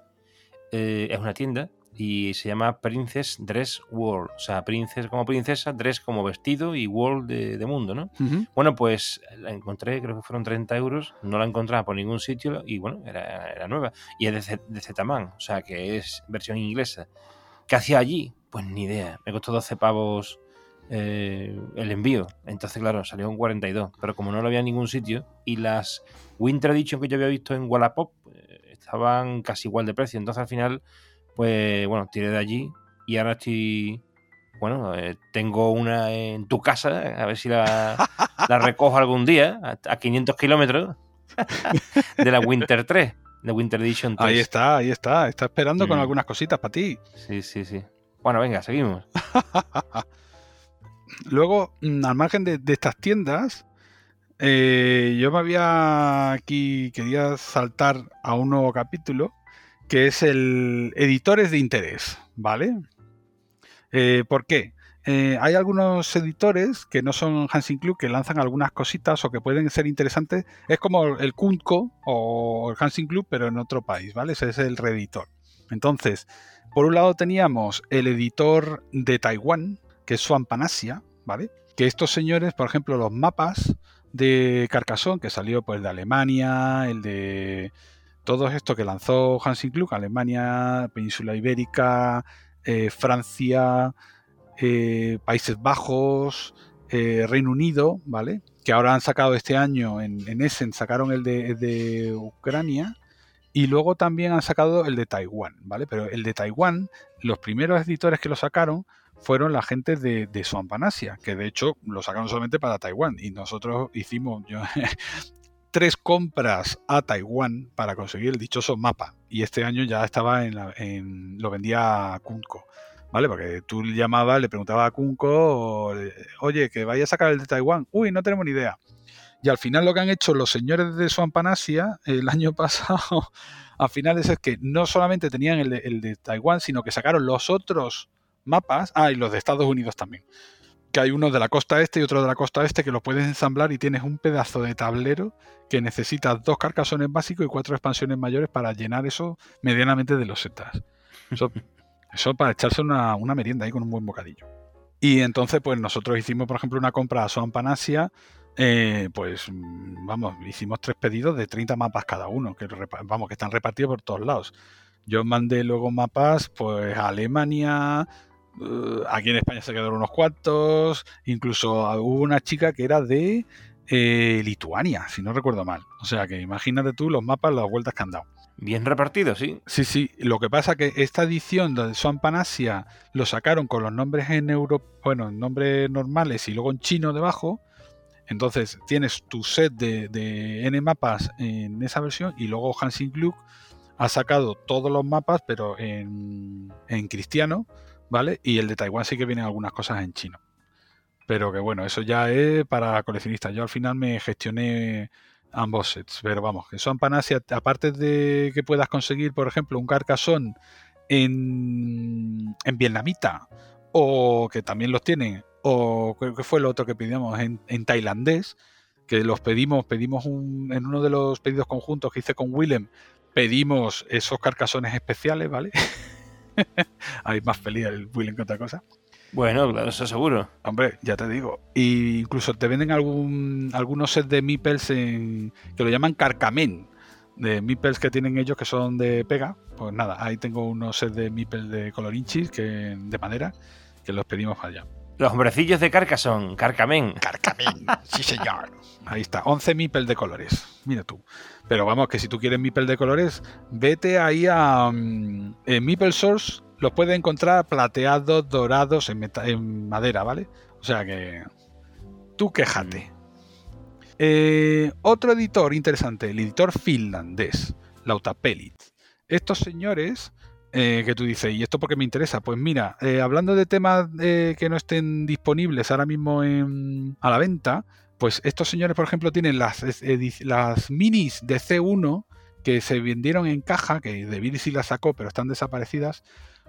eh, es una tienda, y se llama Princess Dress World. O sea, princesa como princesa, dress como vestido y world de, mundo, ¿no? Bueno, pues la encontré, creo que fueron 30 euros, no la encontraba por ningún sitio y bueno, era, nueva. Y es de, de Zetaman, o sea, que es versión inglesa. ¿Qué hacía allí? Pues ni idea. Me costó 12 pavos eh, el envío. Entonces, claro, salió un 42. Pero como no lo había en ningún sitio, y las Winter Edition que yo había visto en Wallapop eh, estaban casi igual de precio. Entonces, al final, pues bueno, tiré de allí y ahora estoy. Bueno, eh, tengo una en tu casa, a ver si la, recojo algún día, a, 500 kilómetros de la Winter 3, de Winter Edition 3. Ahí está, ahí está, está esperando con algunas cositas para ti. Sí, sí, sí. Bueno, venga, seguimos. Luego, mm, al margen de, estas tiendas, eh, yo me había aquí, quería saltar a un nuevo capítulo, que es el editores de interés, ¿vale? Eh, ¿Por qué? Eh, hay algunos editores que no son Hansing Club que lanzan algunas cositas o que pueden ser interesantes. Es como el Kunko o el Hansing Club, pero en otro país, ¿vale? Ese es el reeditor. Entonces, por un lado teníamos el editor de Taiwán, que es Swampanasia, ¿vale? Que estos señores, por ejemplo, los mapas de Carcassonne, que salió pues de Alemania, el de todo esto que lanzó Hansing Klug, Alemania, Península Ibérica, eh, Francia, eh, Países Bajos, eh, Reino Unido, ¿vale? Que ahora han sacado este año en, en Essen, sacaron el de, Ucrania y luego también han sacado el de Taiwán, ¿vale? Pero el de Taiwán, los primeros editores que lo sacaron fueron la gente de, de Swampanasia, que de hecho lo sacaron solamente para Taiwán. Y nosotros hicimos tres compras a Taiwán para conseguir el dichoso mapa. Y este año ya estaba en, la, en lo vendía a Kunko. ¿Vale? Porque tú le llamabas, le preguntabas a Kunko, oye, que vaya a sacar el de Taiwán. Uy, no tenemos ni idea. Y al final lo que han hecho los señores de Swampanasia el año pasado, a finales es que no solamente tenían el de, el de Taiwán, sino que sacaron los otros mapas, ah, y los de Estados Unidos también, que hay uno de la costa este y otro de la costa este que lo puedes ensamblar y tienes un pedazo de tablero que necesitas dos carcasones básicos y cuatro expansiones mayores para llenar eso medianamente de los setas. Eso, eso para echarse una, merienda ahí con un buen bocadillo. Y entonces, pues nosotros hicimos, por ejemplo, una compra a Soan Panasia, eh, pues vamos, hicimos tres pedidos de 30 mapas cada uno, que vamos, que están repartidos por todos lados. Yo mandé luego mapas pues a Alemania, eh, aquí en España se quedaron unos cuantos. Incluso hubo una chica que era de eh, Lituania, si no recuerdo mal. O sea que imagínate tú los mapas, las vueltas que han dado. Bien repartidos, sí. Sí, sí. Lo que pasa que esta edición de Swan Panasia lo sacaron con los nombres en euro, bueno, en nombres normales y luego en chino debajo. Entonces tienes tu set de, de N mapas en esa versión y luego Hansing Gluck ha sacado todos los mapas, pero en, en cristiano ¿vale? Y el de Taiwán sí que vienen algunas cosas en chino. Pero que bueno, eso ya es para coleccionistas. Yo al final me gestioné ambos sets. Pero vamos, que son Panasia, aparte de que puedas conseguir, por ejemplo, un carcasón en, en vietnamita, o que también los tienen o creo que fue el otro que pedimos en, en tailandés, que los pedimos, pedimos un, en uno de los pedidos conjuntos que hice con Willem, pedimos esos carcasones especiales, ¿vale? Hay más feliz el Willem que otra cosa. Bueno, claro, eso seguro. Hombre, ya te digo. Y incluso te venden algún, algunos sets de meeples en, que lo llaman carcamen. De meeples que tienen ellos que son de pega. Pues nada, ahí tengo unos sets de meeples de colorinchis que, de madera que los pedimos para allá. Los hombrecillos de Carcassonne, Carcamen. Carcamen, sí señor. Ahí está, 11 meeples de colores. Mira tú. Pero vamos, que si tú quieres meeple de colores, vete ahí a um, Meeple Source. Los puedes encontrar plateados, dorados, en, meta- en madera, ¿vale? O sea que tú quéjate. Eh, otro editor interesante, el editor finlandés, Lautapelit. Estos señores eh, que tú dices, ¿y esto por qué me interesa? Pues mira, eh, hablando de temas eh, que no estén disponibles ahora mismo en- a la venta, pues estos señores, por ejemplo, tienen las minis de C1 que se vendieron en caja, que David sí las sacó, pero están desaparecidas,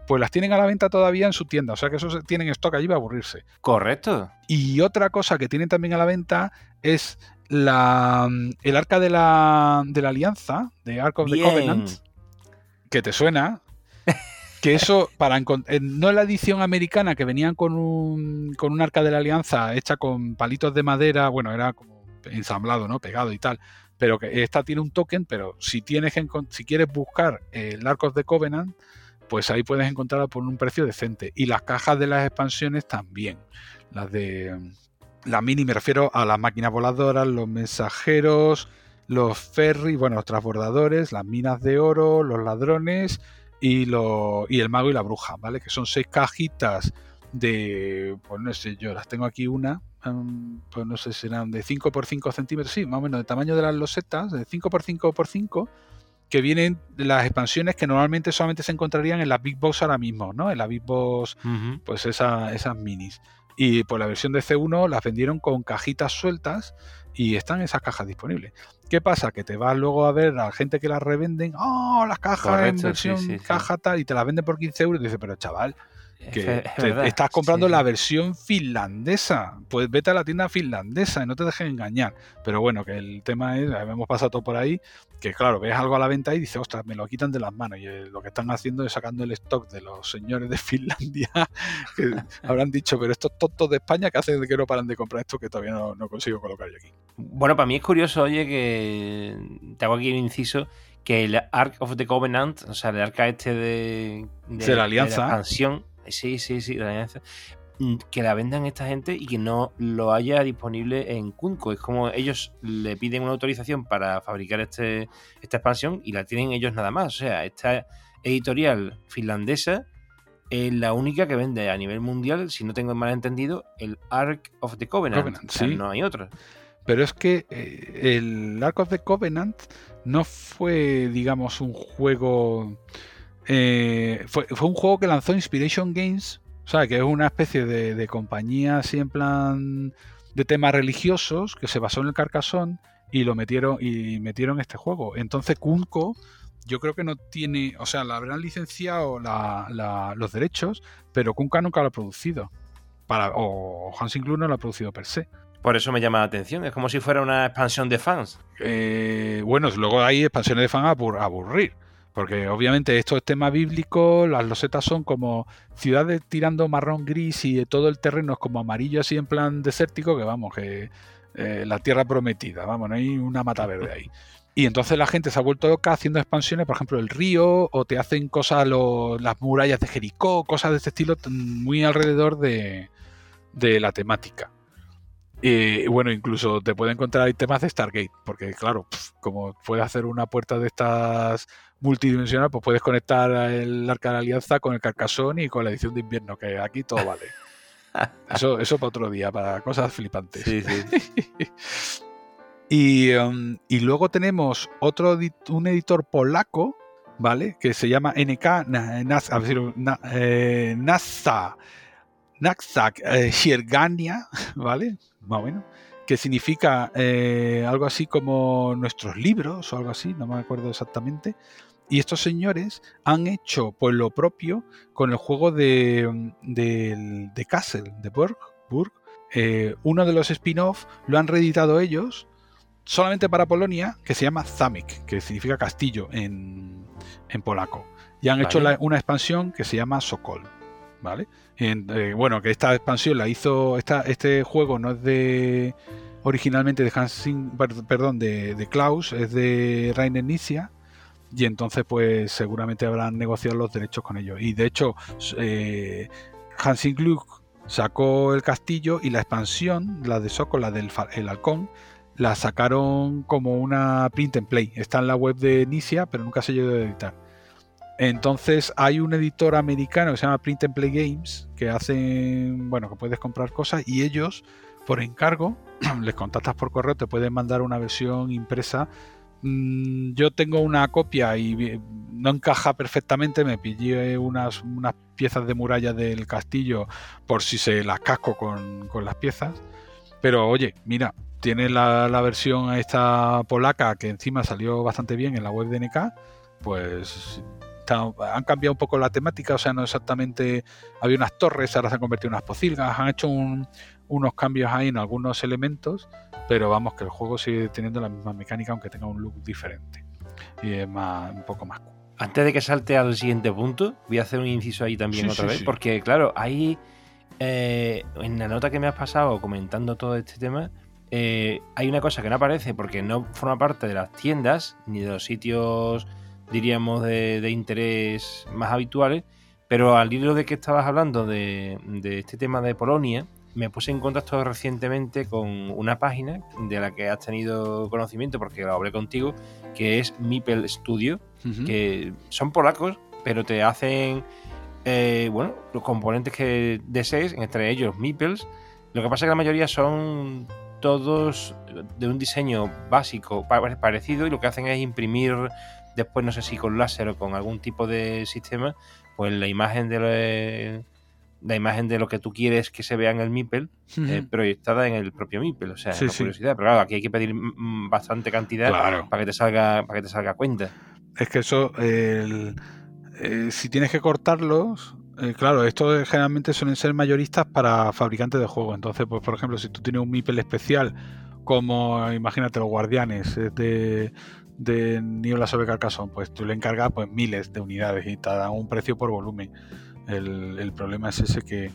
pues las tienen a la venta todavía en su tienda. O sea que esos tienen stock allí para aburrirse. Correcto. Y otra cosa que tienen también a la venta es la, el arca de la, de la alianza, de Ark of the. Covenant, que te suena. Que eso, para eh, no la edición americana que venían con un, con un arca de la alianza hecha con palitos de madera, bueno, era como ensamblado, ¿no? Pegado y tal. Pero que esta tiene un token, pero si tienes que si quieres buscar el Ark of the Covenant, pues ahí puedes encontrarla por un precio decente. Y las cajas de las expansiones también. Las de la mini, me refiero a las máquinas voladoras, los mensajeros, los ferries, bueno, los transbordadores, las minas de oro, los ladrones y, lo, y el mago y la bruja, ¿vale? Que son seis cajitas de, pues no sé yo, las tengo aquí una, em, pues no sé, serán de 5 por 5 centímetros, sí, más o menos de tamaño de las losetas, de 5 por 5 por 5 que vienen de las expansiones que normalmente solamente se encontrarían en las Big Box ahora mismo, ¿no? En la Big Box pues esa- esas minis. Y por la versión de C1 las vendieron con cajitas sueltas y están esas cajas disponibles. ¿Qué pasa? Que te vas luego a ver a gente que las revenden, ¡oh, las cajas en Correcto, versión sí, sí. caja tal! Y te las venden por 15 euros y dices, pero chaval, que Es te- verdad, estás comprando sí. la versión finlandesa. Pues vete a la tienda finlandesa y no te dejes engañar. Pero bueno, que el tema es, hemos pasado todo por ahí, que claro, ves algo a la venta y dices, ostras, me lo quitan de las manos. Y eh, lo que están haciendo es sacando el stock de los señores de Finlandia, que habrán dicho, pero estos tontos de España que hacen que no paran de comprar esto que todavía no, no consigo colocar yo aquí. Bueno, para mí es curioso, oye, que te hago aquí un inciso, que el Ark of the Covenant, o sea, el arca este de, De la Alianza. expansión, sí, sí, sí, la alianza, mm, que la vendan esta gente y que no lo haya disponible en Kunko. Es como ellos le piden una autorización para fabricar este, esta expansión y la tienen ellos nada más. O sea, esta editorial finlandesa es la única que vende a nivel mundial, si no tengo mal entendido, el Ark of the Covenant. Covenant, O sea, sí. No hay otra. Pero es que eh, el Ark of the Covenant no fue, digamos, un juego. Eh, fue, fue un juego que lanzó Inspiration Games. O sea, que es una especie de, de compañía así en plan de temas religiosos que se basó en el Carcassonne y lo metieron y metieron este juego. Entonces Kunko yo creo que no tiene, o sea, la habrán licenciado la- la- los derechos, pero Kunka nunca lo ha producido. Para, o Hansing Club no lo ha producido per se. Por eso me llama la atención. Es como si fuera una expansión de fans. Eh, bueno, luego hay expansiones de fan a abur- a aburrir. Porque obviamente esto es tema bíblico, las losetas son como ciudades tirando marrón gris y todo el terreno es como amarillo así en plan desértico, que vamos, que eh, la tierra prometida, vamos, no hay una mata verde ahí. Y entonces la gente se ha vuelto loca haciendo expansiones, por ejemplo, el río, o te hacen cosas, las murallas de Jericó, cosas de este estilo, muy alrededor de, de la temática. Eh, bueno, incluso te puede encontrar temas de Stargate, porque claro, como puedes hacer una puerta de estas multidimensional, pues puedes conectar el Arca de la Alianza con el Carcassonne y con la edición de invierno, que aquí todo vale. Eso, eso para otro día, para cosas flipantes. Sí, sí. Y, um, y luego tenemos otro un editor polaco, ¿vale? Que se llama NK na- Nas- a ver si lo- na- eh, NASA Naksak eh, Siergania, ¿vale? Más o menos. Que significa eh, algo así como nuestros libros o algo así, no me acuerdo exactamente. Y estos señores han hecho pues lo propio con el juego de, de Castle, de Borg, Burg, eh, uno de los spin-off lo han reeditado ellos solamente para Polonia, que se llama Zamek, que significa castillo en, en polaco. Y han hecho una expansión que se llama Sokol. Eh, bueno, que esta expansión la hizo. Este juego no es de. Originalmente de Hansing, perdón, de, Klaus, es de Rainer Nisia. Y entonces, pues seguramente habrán negociado los derechos con ellos. Y de hecho, eh, Hansing Gluck sacó el castillo y la expansión, la de Sokol, la del el halcón, la sacaron como una print and play. Está en la web de Nisia, pero nunca se llegó a editar. Entonces hay un editor americano que se llama Print and Play Games que hacen, bueno, que puedes comprar cosas y ellos por encargo les contactas por correo, te pueden mandar una versión impresa. Mm, yo tengo una copia y no encaja perfectamente, me pillé unas, unas piezas de muralla del castillo por si se las casco con, las piezas. Pero oye, mira, tiene la, la versión esta polaca que encima salió bastante bien en la web de NK, pues han cambiado un poco la temática, o sea, no exactamente había unas torres, ahora se han convertido en unas pocilgas, han hecho unos cambios ahí en algunos elementos, pero vamos que el juego sigue teniendo la misma mecánica aunque tenga un look diferente y es más, un poco más Antes de que salte al siguiente punto, voy a hacer un inciso ahí también otra vez, porque claro, ahí eh, en la nota que me has pasado comentando todo este tema, eh, hay una cosa que no aparece porque no forma parte de las tiendas ni de los sitios diríamos, de, interés más habituales, pero al hilo de que estabas hablando de, este tema de Polonia, me puse en contacto recientemente con una página de la que has tenido conocimiento porque la hablé contigo, que es Mipel Studio, que son polacos, pero te hacen, eh, bueno, los componentes que desees, entre ellos Mipels. Lo que pasa es que la mayoría son todos de un diseño básico parecido y lo que hacen es imprimir después no sé si con láser o con algún tipo de sistema, pues la imagen de lo, la imagen de lo que tú quieres que se vea en el MIPEL eh, proyectada en el propio MIPEL. O sea, es curiosidad. Pero claro, aquí hay que pedir bastante cantidad para que te salga, para que te salga cuenta. Es que eso, eh, si tienes que cortarlos, eh, claro, estos generalmente suelen ser mayoristas para fabricantes de juegos. Entonces, pues por ejemplo, si tú tienes un MIPEL especial, como imagínate los guardianes de, de Niebla sobre Carcassonne, pues tú le encargas pues miles de unidades y te dan un precio por volumen. El, problema es ese que,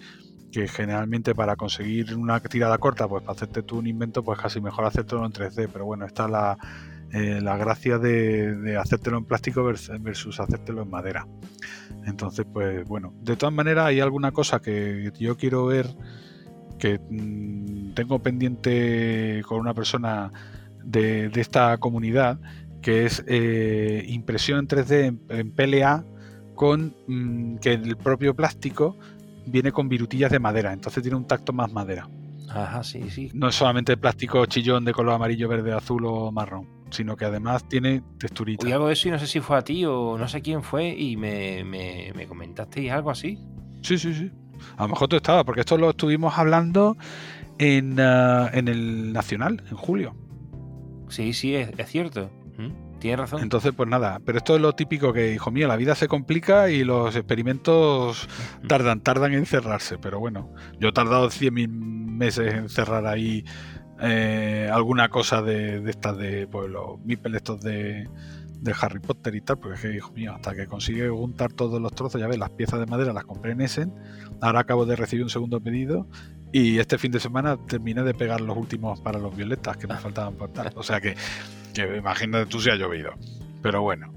generalmente para conseguir una tirada corta, pues para hacerte tú un invento, pues casi mejor hacértelo en 3D. Pero bueno, está la, eh, la gracia de, de, hacértelo en plástico versus hacértelo en madera. Entonces, pues bueno, de todas maneras hay alguna cosa que yo quiero ver que mm, tengo pendiente con una persona de, de esta comunidad que es eh, impresión en 3D en, PLA con mm, que el propio plástico viene con virutillas de madera, entonces tiene un tacto más madera. Ajá, sí, sí. No es solamente plástico chillón de color amarillo, verde, azul o marrón, sino que además tiene texturita. Y algo eso y no sé si fue a ti o no sé quién fue y me, me, me comentasteis algo así. Sí, sí, sí. A lo mejor tú estabas, porque esto lo estuvimos hablando en, ah, en el Nacional, en julio. Sí, sí, es, es cierto. Tienes razón. Entonces, pues nada, pero esto es lo típico que, hijo mío, la vida se complica y los experimentos tardan, tardan en cerrarse. Pero bueno, yo he tardado 100.000 meses en cerrar ahí eh, alguna cosa de, estas de, pues los mipel estos de, de Harry Potter y tal, porque es que, hijo mío, hasta que consigue juntar todos los trozos, ya ves, las piezas de madera las compré en Essen, ahora acabo de recibir un segundo pedido y este fin de semana terminé de pegar los últimos para los violetas que me faltaban por tal. O sea que, que imagínate tú si ha llovido. Pero bueno,